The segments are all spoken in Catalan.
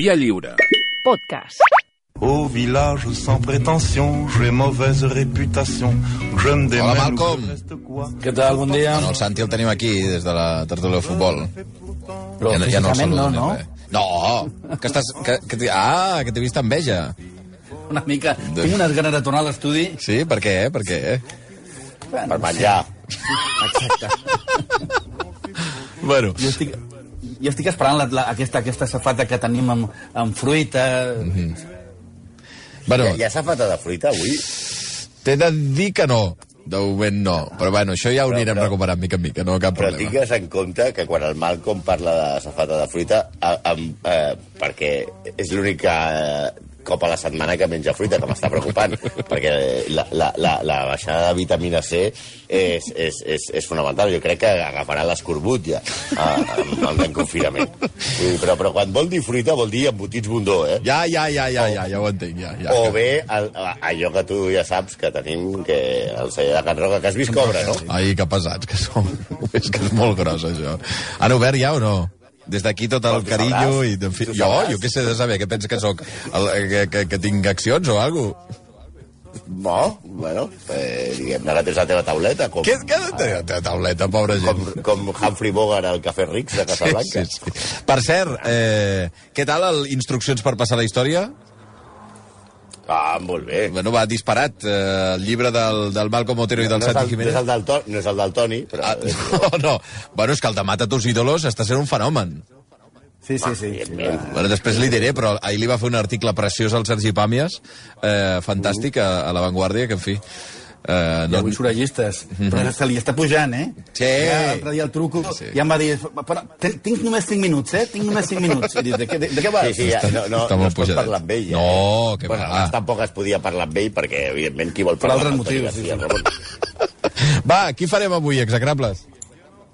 Via lliure. Podcast. Au village sans prétention, j'ai mauvaise réputation. Je me démène Hola, Malcolm. quoi Què tal? Bon dia. Bueno, el Santi el tenim aquí, des de la tertúlia de futbol. Però el físicament no, saludem, no? eh? No, que estàs... Que, que ah, que t'he vist enveja. Una mica. Tinc unes ganes de tornar a l'estudi. Sí, per què? Per què? Per menjar. Exacte. Bueno, Jo estic, jo estic esperant la, la, aquesta, aquesta safata que tenim amb, amb fruita. bueno Hi ha, hi ha safata de fruita avui? t'he de dir que no. De moment no. Però bueno, això ja ho Però- anirem però- recuperant mica en mica, no cap Però problema. tingues en compte que quan el Malcolm parla de safata de fruita, a, a, eh, perquè és l'únic eh, cop a la setmana que menja fruita, que m'està preocupant, perquè la, la, la, la baixada de vitamina C és, és, és, és fonamental. Jo crec que agafarà l'escorbut ja eh, amb, el confinament. Vull dir, Però, però quan vol dir fruita vol dir embotits bondó, eh? Ja, ja, ja, ja, ja, ja ho entenc, ja. ja O bé el, allò que tu ja saps que tenim, que el celler de Can Roca, que has vist cobra, no? Ai, que pesats que som. és que és molt gros, això. Han obert ja o no? Des d'aquí tot el carinyo i... En fi, jo, jo què sé de saber, què pensa que sóc? El, que, que, que tinc accions o alguna cosa? No, bueno, eh, diguem-ne que tens la teva tauleta, com, Què, què tenir la teva tauleta, pobra gent? com, com Humphrey Bogart al Cafè Rics de Casablanca. Sí, sí, sí. Per cert, eh, què tal el Instruccions per passar la història? Ah, molt bé. Bueno, va disparat eh, el llibre del, del Malcom Otero i del no, Santi el, no, Jiménez. és el del to, no és el del Toni, però... Ah, no, no. Bueno, és que el de Mata tus ídolos està sent un fenomen. Sí, sí, sí. evidentment. Bueno, després li diré, però ahir li va fer un article preciós al Sergi Pàmies, eh, fantàstic, a, a La Vanguardia, que en fi... Eh, I no, avui surallistes. Però se li està pujant, eh? Sí. Ja L'altre dia el truco Sí. i ja em va dir... Però, ten- tinc només 5 minuts, eh? Tinc només 5 minuts. I dic, de, què, de, de què vas? Sí, sí, ja, no, no, està no es pot pujadet. parlar amb ell. Ja. No, que bueno, va. tampoc es podia parlar amb ell, perquè, evidentment, qui vol Per parlar altres amb Toni motius, sí, Ramon? Va, qui farem avui, execrables?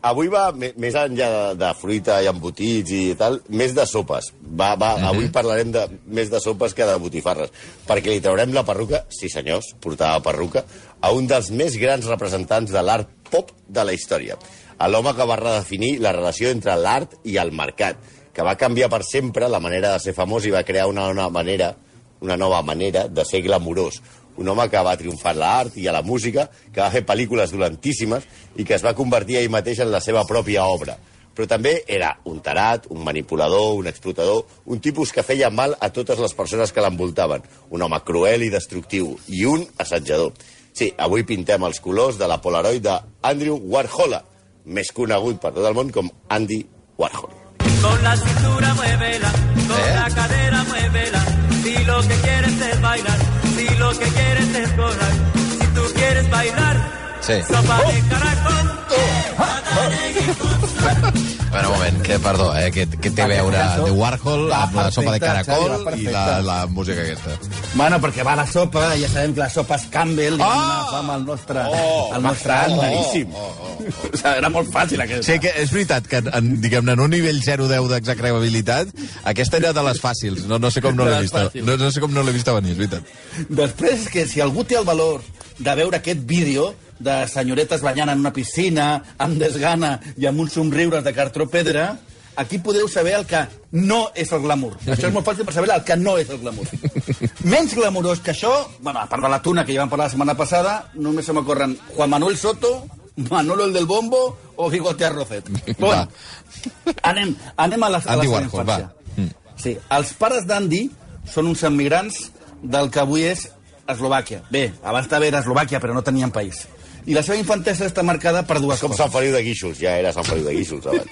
Avui va, me- més enllà de, de fruita i embotits i tal, més de sopes. Va, va, Mhm. Avui parlarem de, més de sopes que de botifarres, perquè li traurem la perruca, sí senyors, portava perruca, a un dels més grans representants de l'art pop de la història. A l'home que va redefinir la relació entre l'art i el mercat, que va canviar per sempre la manera de ser famós i va crear una nova manera, una nova manera de ser glamurós. Un home que va triomfar a l'art i a la música, que va fer pel·lícules dolentíssimes i que es va convertir ell mateix en la seva pròpia obra. Però també era un tarat, un manipulador, un explotador, un tipus que feia mal a totes les persones que l'envoltaven. Un home cruel i destructiu, i un assetjador. Sí, avui pintem els colors de la Polaroid d'Andrew Warhol, més conegut per tot el món com Andy Warhol. Con la cintura muévela, con ¿Eh? la cadera muévela. Si lo que quieres es bailar, si lo que quieres es explorar, si tú quieres bailar, Sí. sopa de caracol. Un moment, que, perdó, eh, que, que té a veure de Warhol Va amb la sopa de caracol Xavi, va i la, la música aquesta. Bueno, perquè va la sopa, ja sabem que la sopa és Campbell, Oh! donar fama al nostre, Oh, al nostre va, Andy. claríssim. O sigui, era molt fàcil, aquesta. Sí, que és veritat que, en, diguem-ne, en un nivell 0-10 d'execrabilitat, aquesta era de les fàcils. No, no sé com no l'he les vist. fàcils. No, no sé com no l'he vist a venir, és veritat. Després, que si algú té el valor de veure aquest vídeo de senyoretes banyant en una piscina, amb desgana i amb uns somriures de cartró pedra, aquí podeu saber el que no és el glamour. Això és molt fàcil per saber el que no és el glamour. Menys glamurós que això, bueno, a part de la tuna que ja vam parlar la setmana passada, només se m'ocorren Juan Manuel Soto, Manolo el del Bombo o Gigote Arrocet. Bueno, anem, anem a la, a la Warhol, infància. va. Mm. Sí, els pares d'Andy són uns emigrants del que avui és Eslovàquia. Bé, abans també era Eslovàquia, però no tenien país. I la seva infantesa està marcada per dues Com coses. Sant Feliu de Guíxols, ja era Sant Feliu de Guíxols abans.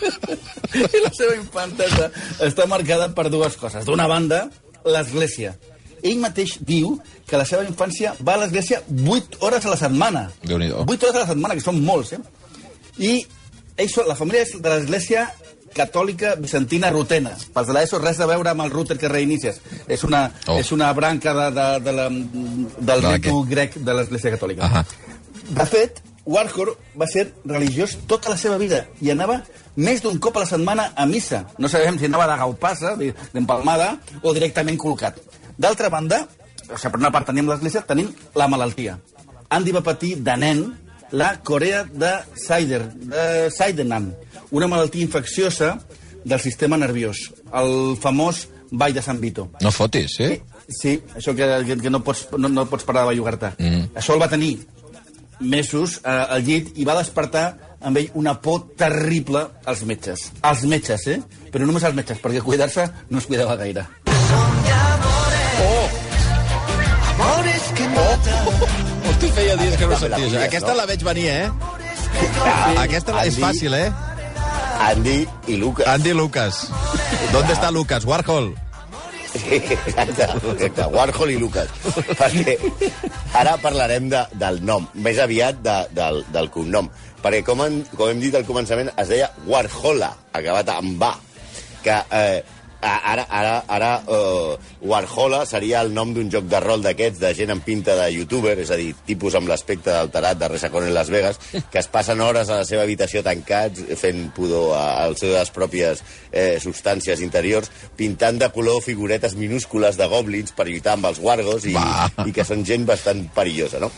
I la seva infantesa està marcada per dues coses. D'una banda, l'església. Ell mateix diu que la seva infància va a l'església 8 hores a la setmana. Déu-n'hi-do. 8 hores a la setmana, que són molts, eh? I ells, la família és de l'església catòlica bizantina rutena. Pels de l'ESO, res a veure amb el router que reinicies. És una, Oh. és una branca de, de, de la, del De ritu grec de l'església catòlica. Ahà. De fet, Warhol va ser religiós tota la seva vida i anava més d'un cop a la setmana a missa. No sabem si anava de gaupassa, de- d'empalmada, o directament col·locat. D'altra banda, o sigui, per una part tenim l'església, tenim la malaltia. Andy va patir de nen la corea de Sider, de Sydenham, una malaltia infecciosa del sistema nerviós, el famós Vall de Sant Vito. No fotis, sí? Sí, això que, que, que no, pots, no, no pots parar de bellugar-te. Mm. Això el va tenir mesos eh, al llit i va despertar amb ell una por terrible als metges. Als metges, eh? Però només als metges, perquè cuidar-se no es cuidava gaire. Hosti, feia dies que no això. pilles, Aquesta no? la veig venir, eh? Aquesta la- és fàcil, eh? Andy i Lucas. Andy Lucas. ¿Dónde está Lucas? Warhol. Exacte, exacte. Warhol i Lucas. Perquè ara parlarem de, del nom, més aviat de, del, del cognom. Perquè, com, en, com hem dit al començament, es deia Warhola, acabat amb va. Que eh, ara, ara, ara eh, Warhola seria el nom d'un joc de rol d'aquests, de gent amb pinta de youtuber, és a dir, tipus amb l'aspecte alterat de Resacón en Las Vegas, que es passen hores a la seva habitació tancats, fent pudor a, a les seves pròpies eh, substàncies interiors, pintant de color figuretes minúscules de goblins per lluitar amb els wargos i, Va. i que són gent bastant perillosa, no?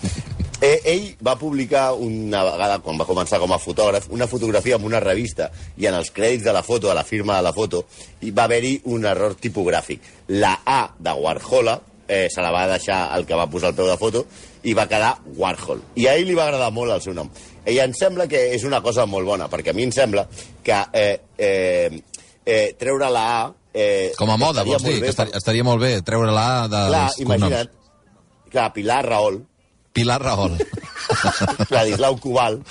Eh, ell va publicar una vegada, quan va començar com a fotògraf, una fotografia en una revista i en els crèdits de la foto, de la firma de la foto, hi va haver-hi un error tipogràfic. La A de Warhola eh, se la va deixar el que va posar al peu de foto i va quedar Warhol. I a ell li va agradar molt el seu nom. I em sembla que és una cosa molt bona, perquè a mi em sembla que eh, eh, eh, treure la A... Eh, Com a moda, vols dir? bé Que estaria, estaria molt bé treure-la dels Clar, cognoms. imagina't, clar, Pilar Raül, Pilar Rahol. Ladislau Cubal,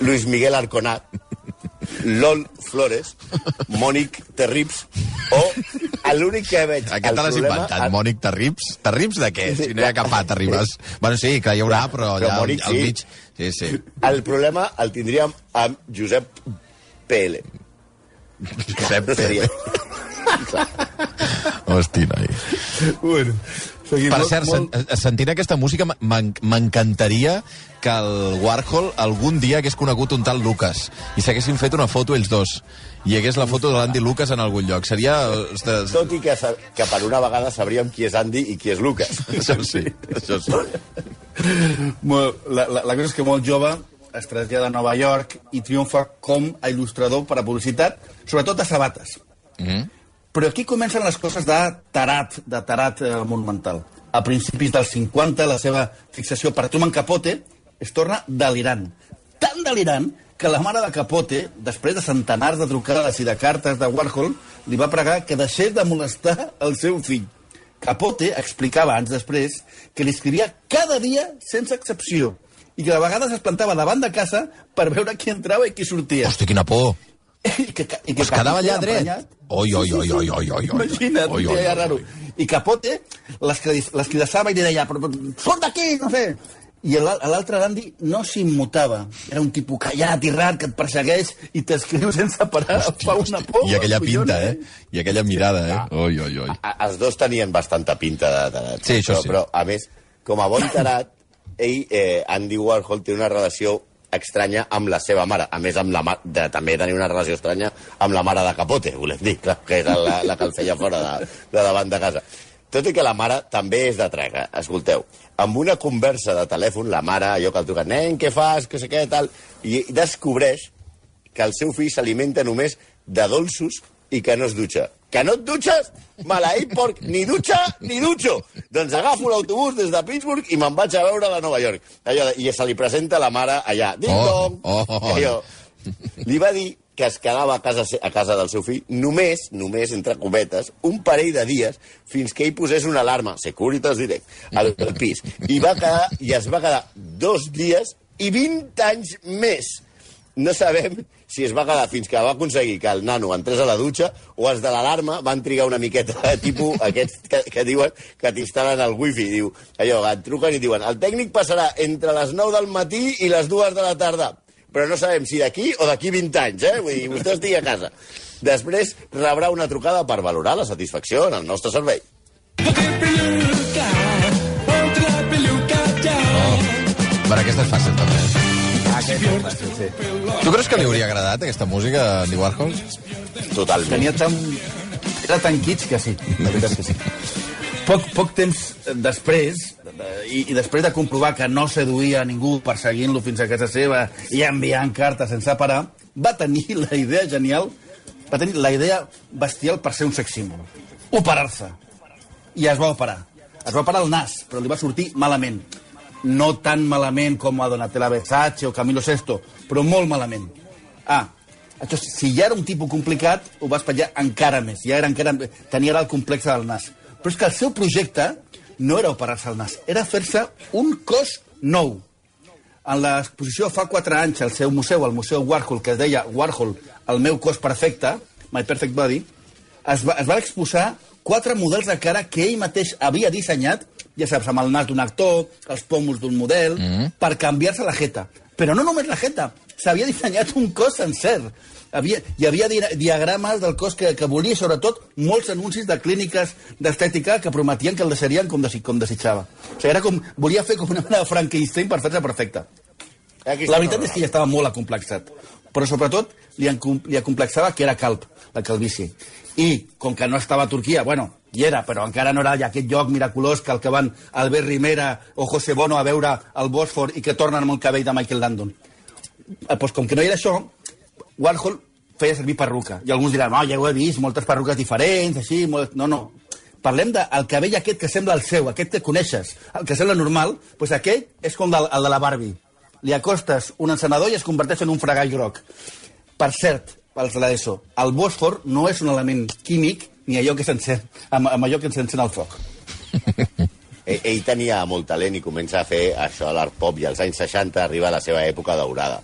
Luis Miguel Arconat, Lol Flores, Mònic Terrips, o l'únic que veig... Aquest te el l'has inventat, Mònic Terrips? Terrips de què? Si no hi ha cap A, t'arribes. Bueno, sí, que hi haurà, però Però allà al, Mònic al sí. mig... Sí, sí. El problema el tindríem amb Josep PL. Josep Seria... Hosti, noi. Bueno, seguim. Per Molt- cert, molt- sen- sentint aquesta música m'en- m'encantaria que el Warhol algun dia hagués conegut un tal Lucas i s'haguessin fet una foto ells dos i hi hagués la foto de l'Andy Lucas en algun lloc. Seria... Ostres, Tot i que, que per una vegada sabríem qui és Andy i qui és Lucas. això sí, això sí. La, la, la cosa és que molt jove es trasllada a Nova York i triomfa com a il·lustrador per a publicitat, sobretot de sabates. Mm -hmm. Però aquí comencen les coses de tarat, de tarat eh, monumental. A principis dels 50, la seva fixació per Truman Capote es torna delirant. Tan delirant que la mare de Capote, després de centenars de trucades i de cartes de Warhol, li va pregar que deixés de molestar el seu fill. Capote explicava anys després que li escrivia cada dia sense excepció i que de vegades es plantava davant de casa per veure qui entrava i qui sortia. Hosti, quina por. I que, i que Es quedava allà dret. emprenyat- Oi, oi, oi, oi, oi, oi. Imagina't, Oi, oi, oi, raro. oi. I Capote l'escredis- l'escridassava i li deia "Però, però, surt d'aquí, no sé. I l'al- l'altre Dandy no s'immutava. Era un tipus callat i rar que et persegueix i t'escriu sense parar. Hosti, Fa una por. I aquella collons, pinta, eh? I aquella mirada, eh? Oi, oi, oi. A- Els dos tenien bastanta pinta de tarat. Sí, això però, sí. Però, a més, com a bon tarat, ell, eh, Andy Warhol, té una relació estranya amb la seva mare. A més, amb la ma de, també tenia una relació estranya amb la mare de Capote, volem dir, clar, que era la, la que el feia fora de, de davant de casa. Tot i que la mare també és de traga. Escolteu, amb una conversa de telèfon, la mare, allò que el truca, nen, què fas, que sé què, tal, i descobreix que el seu fill s'alimenta només de dolços i que no es dutxa. Que no et dutxes? Maleït porc, ni dutxa ni dutxo. Doncs agafo l'autobús des de Pittsburgh i me'n vaig a veure a Nova York. Allò de, I se li presenta la mare allà. Ding Oh, dong! oh, oh, oh. Allò. Li va dir que es quedava a casa, a casa del seu fill només, només, entre cometes, un parell de dies fins que ell posés una alarma, Securitas Direct, al, al pis. I, va quedar, I es va quedar dos dies i 20 anys més. No sabem si es va quedar fins que va aconseguir que el nano entrés a la dutxa o els de l'alarma van trigar una miqueta, tipus aquests que, que diuen que t'instal·len el wifi. Diu, allò, et truquen i diuen el tècnic passarà entre les 9 del matí i les 2 de la tarda però no sabem si d'aquí o d'aquí 20 anys, eh? Vull dir, vostè estigui a casa. Després rebrà una trucada per valorar la satisfacció en el nostre servei. Per aquesta és fàcil, també. Sí, sí. Tu creus que li hauria agradat, aquesta música, a Andy Warhol? Totalment. Tenia tan... Era tan kitsch que sí, la veritat és que sí. Poc, poc temps després, i, i després de comprovar que no seduïa a ningú perseguint-lo fins a casa seva i enviant cartes sense parar, va tenir la idea genial va tenir la idea bestial per ser un sex symbol. Operar-se. I es va operar. Es va operar el nas, però li va sortir malament. No tan malament com a Donatella Versace o Camilo Sesto, però molt malament. Ah, això, si ja era un tipus complicat, ho va espatllar encara més. Ja era encara... Tenia el complex del nas. Però és que el seu projecte no era operar-se el nas, era fer-se un cos nou. En l'exposició fa 4 anys al seu museu, al Museu Warhol, que es deia Warhol, el meu cos perfecte, My Perfect Body, es va, es va exposar quatre models de cara que ell mateix havia dissenyat, ja saps, amb el nas d'un actor, els pòmuls d'un model, mm -hmm. per canviar-se la jeta. Però no només la jeta, s'havia dissenyat un cos sencer. Havia, hi havia di diagrames del cos que, que volia, sobretot, molts anuncis de clíniques d'estètica que prometien que el deixarien com, desi com desitjava. O sigui, era com, volia fer com una mena de Frankenstein per fer-se perfecta. La veritat és que ja estava molt acomplexat. Però sobretot li, li acomplexava que era calp, la calvície. I com que no estava a Turquia, bueno, hi era, però encara no era ja aquest lloc miraculós que el que van Albert Rimera o José Bono a veure el Bòsfor i que tornen amb el cabell de Michael Landon. Eh, doncs com que no era això, Warhol feia servir perruca. I alguns diran, no, ja ho he vist, moltes perruques diferents, així... Molt... No, no. Parlem del cabell aquest que sembla el seu, aquest que coneixes, el que sembla normal, doncs aquell és com del, el de la Barbie. Li acostes un encenedor i es converteix en un fregall groc. Per cert, pels de l'ESO, el Bòsfor no és un element químic ni allò que s'encén, amb, amb allò que s'encén el foc. Ell, ell tenia molt talent i comença a fer això a l'art pop i als anys 60 arriba a la seva època daurada.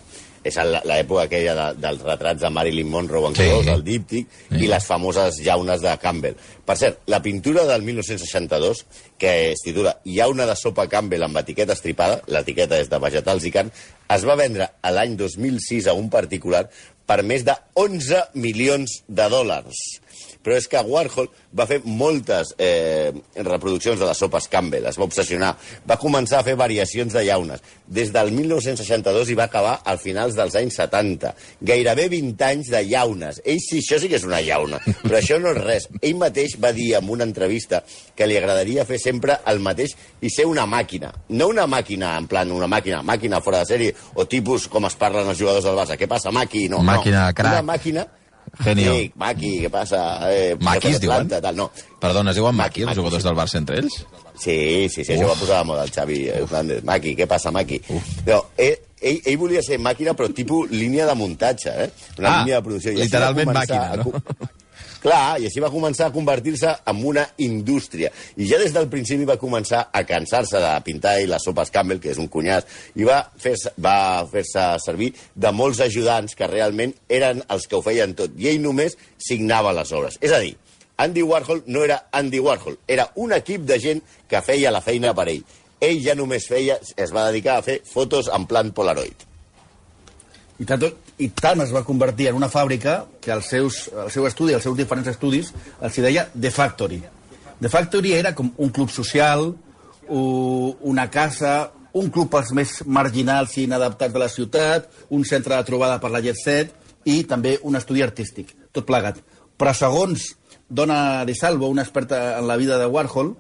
És l'època aquella de, dels retrats de Marilyn Monroe en Sí. colors, el díptic, i les famoses llaunes de Campbell. Per cert, la pintura del 1962, que es titula Llauna de sopa Campbell amb etiqueta estripada, l'etiqueta és de vegetals i carn, es va vendre a l'any 2006 a un particular per més de 11 milions de dòlars. Però és que Warhol va fer moltes eh, reproduccions de les sopes Campbell, es va obsessionar, va començar a fer variacions de llaunes, des del 1962 i va acabar al finals dels anys 70. Gairebé 20 anys de llaunes. Ell sí, això sí que és una llauna, però això no és res. Ell mateix va dir en una entrevista que li agradaria fer sempre el mateix i ser una màquina. No una màquina, en plan, una màquina, màquina fora de sèrie, o tipus com es parlen els jugadors del Barça. Què passa, Maqui? No, Màquina, no. crac. Una màquina Genio. Sí, Maqui, què passa? Eh, Maquis, què diuen? planta, Tal, no. Perdona, es diuen Maqui, Maqui, els jugadors sí. del Barça entre ells? Sí, sí, sí, això va posar de moda el Xavi Hernández. Maqui, què passa, Maqui? No, ell, ell, ell volia ser màquina, però tipus línia de muntatge, eh? Una Ah, línia de producció. I literalment màquina, a no? co- Clar, i així va començar a convertir-se en una indústria. I ja des del principi va començar a cansar-se de pintar i les sopes Campbell, que és un cunyàs, i va fer-se fer servir de molts ajudants que realment eren els que ho feien tot. I ell només signava les obres. És a dir, Andy Warhol no era Andy Warhol, era un equip de gent que feia la feina per ell. Ell ja només feia, es va dedicar a fer fotos en plan Polaroid. I tant, I tant es va convertir en una fàbrica que els seus, el seu estudi, els seus diferents estudis, els hi deia The Factory. The Factory era com un club social, una casa, un club pels més marginals i inadaptats de la ciutat, un centre de trobada per la jet set i també un estudi artístic, tot plegat. Però segons Dona De Salvo, una experta en la vida de Warhol,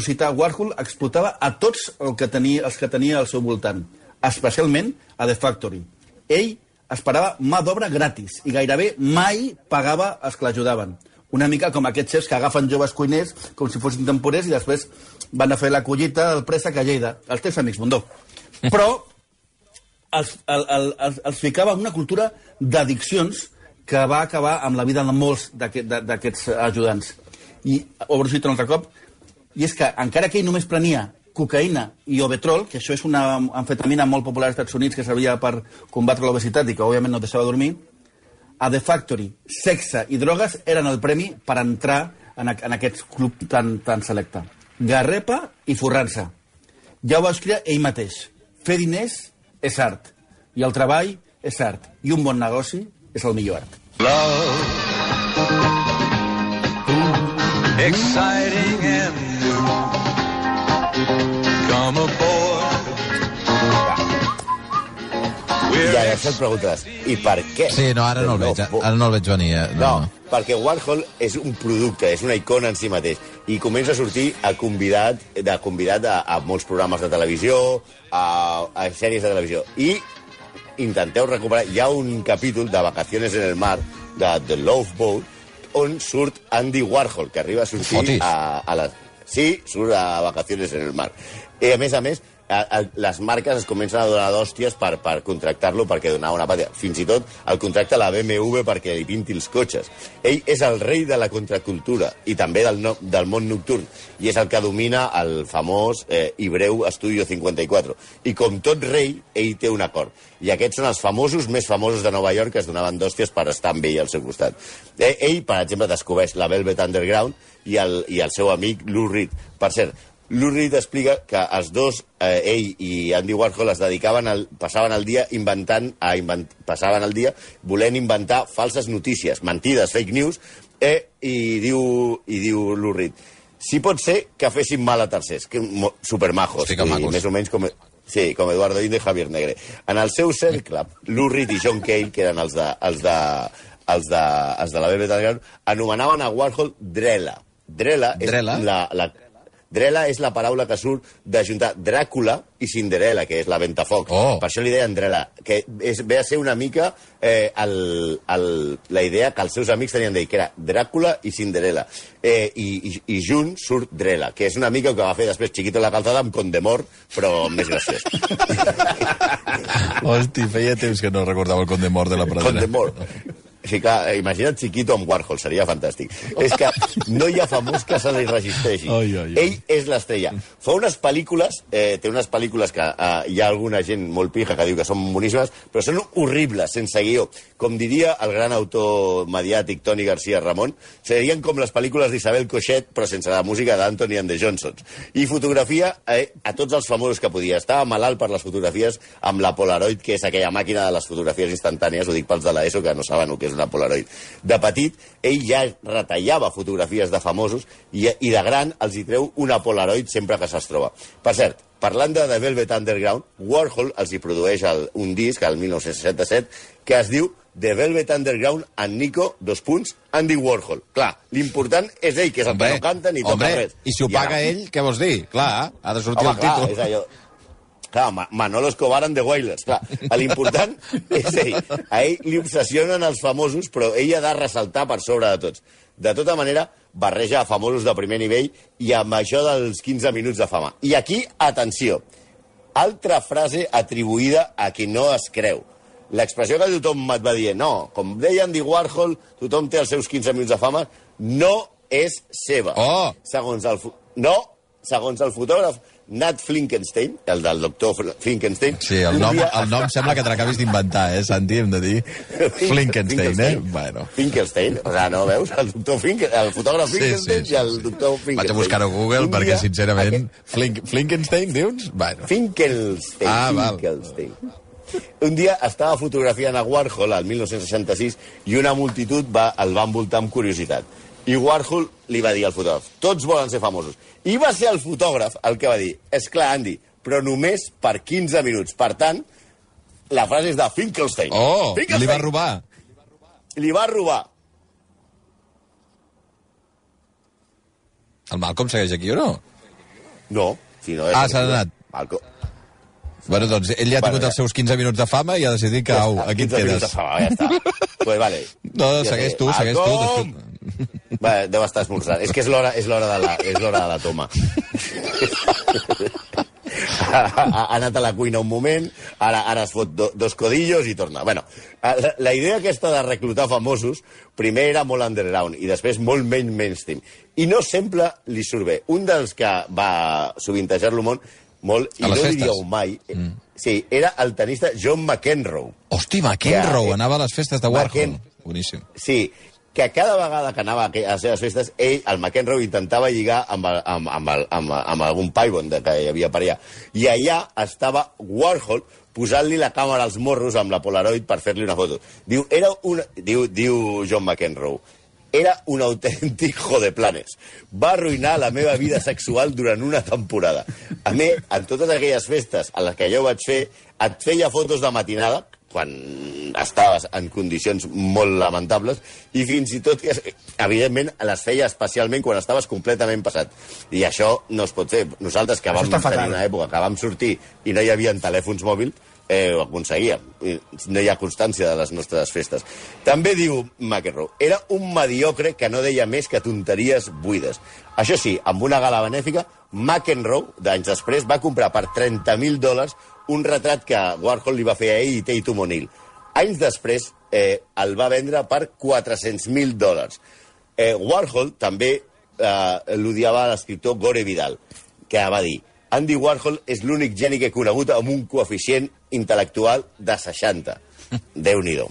citar, Warhol explotava a tots el que tenia, els que tenia al seu voltant, especialment a The Factory. Ell esperava mà d'obra gratis i gairebé mai pagava els que l'ajudaven. Una mica com aquests xefs que agafen joves cuiners com si fossin temporers i després van a fer la collita del préssec a Lleida. Els teus amics, Bundó. Però els, el, el, els, els ficava en una cultura d'addiccions que va acabar amb la vida de molts d'aquests ajudants. I obro un altre cop, i és que encara que ell només prenia cocaïna i obetrol, que això és una amfetamina molt popular als Estats Units que servia per combatre l'obesitat i que òbviament no deixava dormir, a The Factory, sexe i drogues eren el premi per entrar en, en aquest club tan, tan selecte. Garrepa i forrar-se. Ja ho va escriure ell mateix. Fer diners és art. I el treball és art. I un bon negoci és el millor art. exciting and. Come. I ara et preguntes, i per què? Sí, no, ara no el veig, ara no el veig venir. eh, No, No. perquè Warhol és un producte, és una icona en si mateix. I comença a sortir a convidat, de convidat a, a molts programes de televisió, a, a sèries de televisió. I intenteu recuperar... Hi ha un capítol de Vacaciones en el mar de The Love Boat, on surt Andy Warhol, que arriba a sortir Fotis. a, a les... Sí, surt a vacaciones en el mar. I, a més a més, a, a, les marques es comencen a donar d'hòsties per, per contractar-lo perquè donava una pàtria. Fins i tot el contracta la BMW perquè li pinti els cotxes. Ell és el rei de la contracultura i també del, no, del món nocturn i és el que domina el famós eh, i breu Estudio 54. I com tot rei, ell té un acord. I aquests són els famosos més famosos de Nova York que es donaven d'hòsties per estar amb ell al seu costat. Eh, ell, per exemple, descobreix la Velvet Underground i el, i el seu amic Lou Reed. Per cert, Lou Reed explica que els dos, eh, ell i Andy Warhol, es dedicaven al, passaven el dia inventant, a invent, passaven el dia volent inventar falses notícies, mentides, fake news, eh, i diu, i diu Lou Reed, si pot ser que fessin mal a tercers, que supermajos, Hosti, que i més o menys com, sí, com Eduardo Inde i Javier Negre. En el seu cercle, Lou Reed i John Cale, que eren els de, els de, els de, els de la Velvet Underground, anomenaven a Warhol Drela. Drela és Drela? la, la, Drela és la paraula que surt d'ajuntar Dràcula i Cinderella, que és la ventafocs. Oh. Per això li deien Drela, que és, ve a ser una mica eh, el, el, la idea que els seus amics tenien d'ell, que era Dràcula i Cinderella. Eh, i, i, I junt surt Drela, que és una mica el que va fer després Chiquito la calzada amb Condemor, però més graciós. Hosti, feia temps que no recordava el Conde Mort de la Pradera. Condemor. Sí, clar, eh, imagina't Chiquito amb Warhol, seria fantàstic. És que no hi ha famós que se li resisteixi. Ai, ai, ai. Ell és l'estrella. Fa unes pel·lícules, eh, té unes pel·lícules que eh, hi ha alguna gent molt pija que diu que són boníssimes, però són horribles, sense guió. Com diria el gran autor mediàtic Toni García Ramon, serien com les pel·lícules d'Isabel Coixet, però sense la música d'Anthony and the Johnsons. I fotografia eh, a tots els famosos que podia. Estava malalt per les fotografies amb la Polaroid, que és aquella màquina de les fotografies instantànies, ho dic pels de l'ESO, que no saben el que és una Polaroid. De petit, ell ja retallava fotografies de famosos i, i de gran els hi treu una Polaroid sempre que se'ls troba. Per cert, parlant de The Velvet Underground, Warhol els hi produeix el, un disc, el 1967, que es diu The Velvet Underground and Nico, dos punts, Andy Warhol. Clar, l'important és ell, que és el que no canta ni toca res. i si ho I ara- paga ell, què vols dir? Clar, ha de sortir Home, el clar, títol. és allò... Clar, Ma- Manolo Escobar and the Wailers, clar. L'important és ell. A ell li obsessionen els famosos, però ell ha de ressaltar per sobre de tots. De tota manera, barreja a famosos de primer nivell i amb això dels 15 minuts de fama. I aquí, atenció, altra frase atribuïda a qui no es creu. L'expressió que tothom et va dir, no, com deia Andy Warhol, tothom té els seus 15 minuts de fama, no és seva. Oh! Segons el... No, segons el fotògraf Nat Flinkenstein, el del doctor Fl- Flinkenstein... Sí, el nom, dia el nom sembla que te l'acabis d'inventar, eh, Santi? Hem de dir Flinkenstein, eh? Bueno. Finkelstein, o sigui, no veus? El doctor Finkel, el fotògraf Sí, Finkelstein sí, sí, i el sí. doctor Finkelstein. Vaig a buscar-ho a Google Un perquè, dia, sincerament... aquest- Flink, Flinkenstein, dius? Bueno. Finkelstein. Ah, val. Finkelstein. Un dia estava fotografiant a Warhol, al 1966, i una multitud va, el va envoltar amb curiositat. I Warhol li va dir al fotògraf, tots volen ser famosos. I va ser el fotògraf el que va dir, és clar, Andy, però només per 15 minuts. Per tant, la frase és de Finkelstein. Oh, Finkelstein. li va robar. Li va robar. El Malcolm segueix aquí o no? No, si no és... Ah, s'ha anat. Malco. Bueno, doncs ell ja ha Bueno, tingut ja. els seus 15 minuts de fama i ha decidit que, au, aquí et 15 minuts de quedes. fama, ja està. pues vale. No, Ja segueix tu, segueix tu. Malcolm! després- Va, deu estar esmorzant. És que és l'hora és l'hora de, la, és l'hora de la toma. ha, ha, anat a la cuina un moment, ara, ara es fot do, dos codillos i torna. Bueno, la, la idea aquesta de reclutar famosos primer era molt underground i després molt menys mainstream. I no sempre li surt bé. Un dels que va sovintejar-lo molt, molt i no festes. diríeu mai, mm. sí, era el tenista John McEnroe. Hosti, McEnroe, Ja, eh, anava a les festes de Warhol. McEn- Boníssim. Sí, que cada vegada que anava a les seves festes, ell, el McEnroe, intentava lligar amb, el, amb, amb, el, amb, amb algun paibon que hi havia per allà. I allà estava Warhol posant-li la càmera als morros amb la Polaroid per fer-li una foto. Diu, era una, diu, diu John McEnroe, era un autèntic jodeplanes. Va arruïnar la meva vida sexual durant una temporada. A mi, en totes aquelles festes a les que jo vaig fer, et feia fotos de matinada, quan estaves en condicions molt lamentables, i fins i tot, evidentment, les feia especialment quan estaves completament passat. I això no es pot fer. Nosaltres, que Això vam tenir fatal. una època que vam sortir i no hi havia telèfons mòbils, eh, ho aconseguia. I No hi ha constància de les nostres festes. També diu McEnroe, era un mediocre que no deia més que tonteries buides. Això sí, amb una gala benèfica, McEnroe, d'anys després, va comprar per 30.000 dòlars un retrat que Warhol li va fer a ell i Tatum O'Neill. Anys després, eh, el va vendre per 400.000 dòlars. Eh, Warhol també eh, l'odiava l'escriptor Gore Vidal, que va dir Andy Warhol és l'únic geni que he conegut amb un coeficient intel·lectual de 60. Déu-n'hi-do.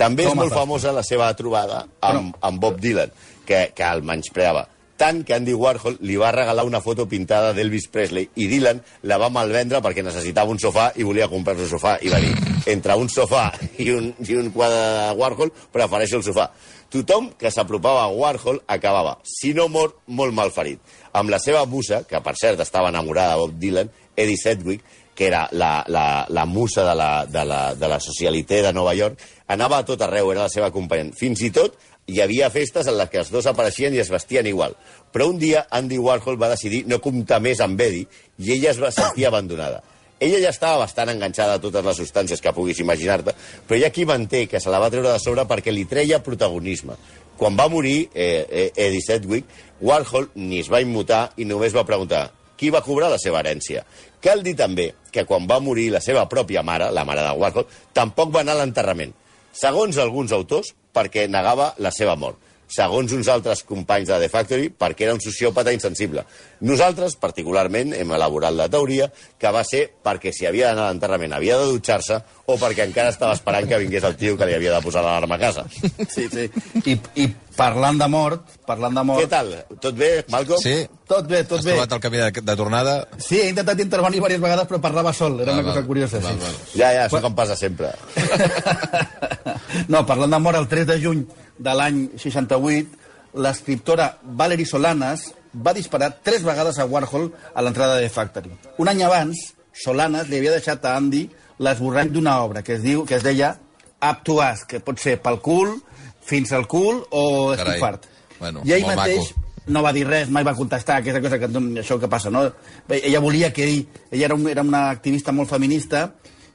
També és molt fa- famosa la seva trobada amb, amb Bob Dylan, que, que el menyspreava. Tant que Andy Warhol li va regalar una foto pintada d'Elvis Presley i Dylan la va malvendre perquè necessitava un sofà i volia comprar-se un sofà. I va dir, entre un sofà i un, i un quadre de Warhol, prefereixo el sofà. Tothom que s'apropava a Warhol acabava, si no mort, molt malferit. Amb la seva musa, que per cert estava enamorada de Bob Dylan, Eddie Sedgwick, que era la, la, la musa de la, de, la, de la socialité de Nova York, anava a tot arreu, era la seva companya. Fins i tot hi havia festes en les que els dos apareixien i es vestien igual. Però un dia Andy Warhol va decidir no comptar més amb Eddie i ella es va sentir abandonada. Ella ja estava bastant enganxada a totes les substàncies que puguis imaginar-te, però hi ha qui manté que se la va treure de sobre perquè li treia protagonisme. Quan va morir eh, eh, Eddie Sedgwick, Warhol ni es va immutar i només va preguntar qui va cobrar la seva herència. Cal dir també que quan va morir la seva pròpia mare, la mare de Warhol, tampoc va anar a l'enterrament. Segons alguns autors, perquè negava la seva mort. Segons uns altres companys de The Factory, perquè era un sociòpata insensible. Nosaltres, particularment, hem elaborat la teoria que va ser perquè si havia d'anar a l'enterrament havia de dutxar-se o perquè encara estava esperant que vingués el tio que li havia de posar l'alarma a casa. Sí, sí. I, I parlant de mort, parlant de mort... Què tal? Tot bé, Malcolm? Sí? Tot bé, tot Has bé. trobat el camí de, de tornada? Sí, he intentat intervenir diverses vegades, però parlava sol. Era Val, una cosa val. curiosa, Val, sí. val. Ja, ja, això com passa sempre. no, parlant de mort, el 3 de juny de l'any 68, l'escriptora Valerie Solanas va disparar tres vegades a Warhol a l'entrada de Factory. Un any abans, Solanas li havia deixat a Andy l'esborrany d'una obra que es diu que es deia Up to Us, que pot ser pel cul, fins al cul o estic fart. Bueno, I ell mateix maco. no va dir res, mai va contestar aquesta cosa que això que passa, no? Ella volia que ell, ella era, un, era una activista molt feminista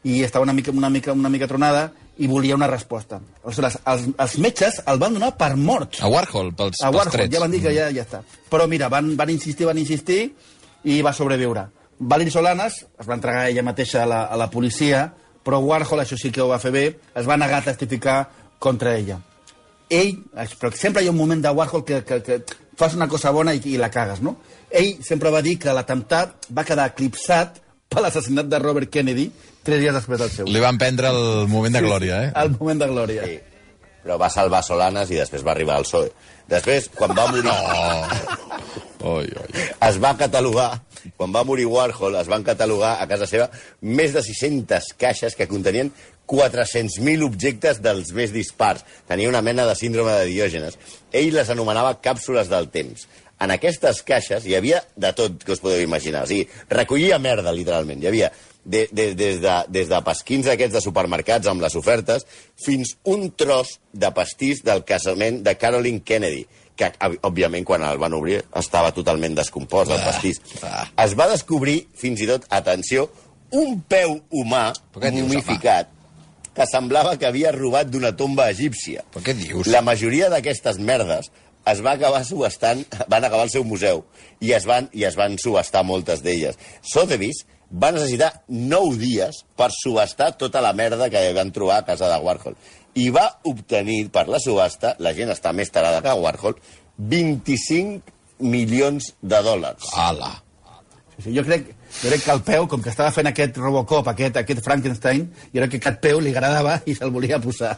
i estava una mica, una mica, una mica tronada i volia una resposta. Aleshores, els, els metges el van donar per mort. A Warhol, pels, A pels Warhol, trets. ja van dir que ja, ja està. Però mira, van, van insistir, van insistir i va sobreviure. Valerie Solanas es va entregar ella mateixa a la, a la policia, però Warhol, això sí que ho va fer bé, es va negar a testificar contra ella. Ell, però sempre hi ha un moment de Warhol que, que, que fas una cosa bona i, i la cagues, no? Ell sempre va dir que l'atemptat va quedar eclipsat per l'assassinat de Robert Kennedy tres dies després del seu. Li van prendre el moment de glòria, eh? El moment de glòria. Sí. Però va salvar Solanas i després va arribar al PSOE. Després, quan va morir... Oi, oi. es va catalogar, quan va morir Warhol, es van catalogar a casa seva més de 600 caixes que contenien 400.000 objectes dels més dispars. Tenia una mena de síndrome de Diògenes. Ell les anomenava càpsules del temps. En aquestes caixes hi havia de tot que us podeu imaginar. O sigui, recollia merda, literalment. Hi havia de, de, des, de, des de pasquins aquests de supermercats amb les ofertes fins un tros de pastís del casament de Caroline Kennedy que, òbviament, quan el van obrir estava totalment descompost, el pastís. Es va descobrir, fins i tot, atenció, un peu humà momificat que semblava que havia robat d'una tomba egípcia. Però què dius? La majoria d'aquestes merdes es va acabar subestant, van acabar al seu museu i es van, i es van subestar moltes d'elles. Sotheby's va necessitar nou dies per subestar tota la merda que van trobar a casa de Warhol. I va obtenir per la subhasta, la gent està més tarada que Warhol, 25 milions de dòlars. Ala. Sí, sí, jo, crec, jo crec que el peu, com que estava fent aquest Robocop, aquest, aquest Frankenstein, jo crec que aquest peu li agradava i se'l volia posar.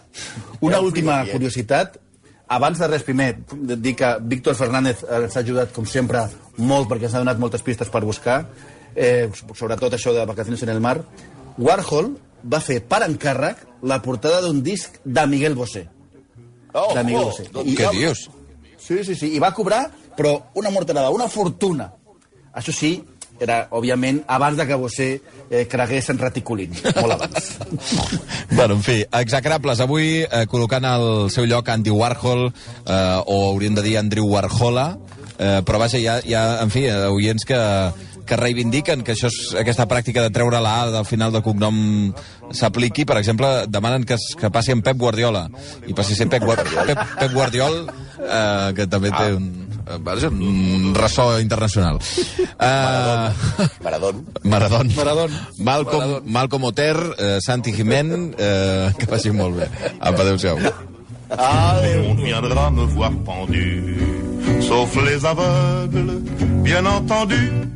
Una última curiositat. Abans de res, primer, dir que Víctor Fernández eh, ens ha ajudat, com sempre, molt, perquè ens ha donat moltes pistes per buscar, eh, sobretot això de Vacaciones en el Mar. Warhol va fer per encàrrec la portada d'un disc de Miguel Bosé. Oh, de Miguel oh, Bosé. doncs Què ja- dius? Sí, sí, sí. I va cobrar, però una morterada, una fortuna. Això sí, era, òbviament, abans de que Bosé eh, cregués en reticulín. Molt abans. Bueno, en fi, execrables. Avui eh, col·locant al seu lloc Andy Warhol, eh, o hauríem de dir Andrew Warhola, eh, però vaja, hi ha, hi ha en fi, eh, oients que, que reivindiquen que això és, aquesta pràctica de treure la A del final del cognom s'apliqui. Per exemple, demanen que, es, que passi en Pep Guardiola. I passi a ser Pep, Guar Pep, Pep Guardiol, eh, que també té un, eh, un ressò internacional. Uh, Maradón. Maradón. Maradón. Malcolm, Maradón. Malcolm Oter, eh, Santi Jiménez, eh, que vagi molt bé. Apa, adéu-siau. On viendra me voir pendu, sauf les aveugles, bien entendu.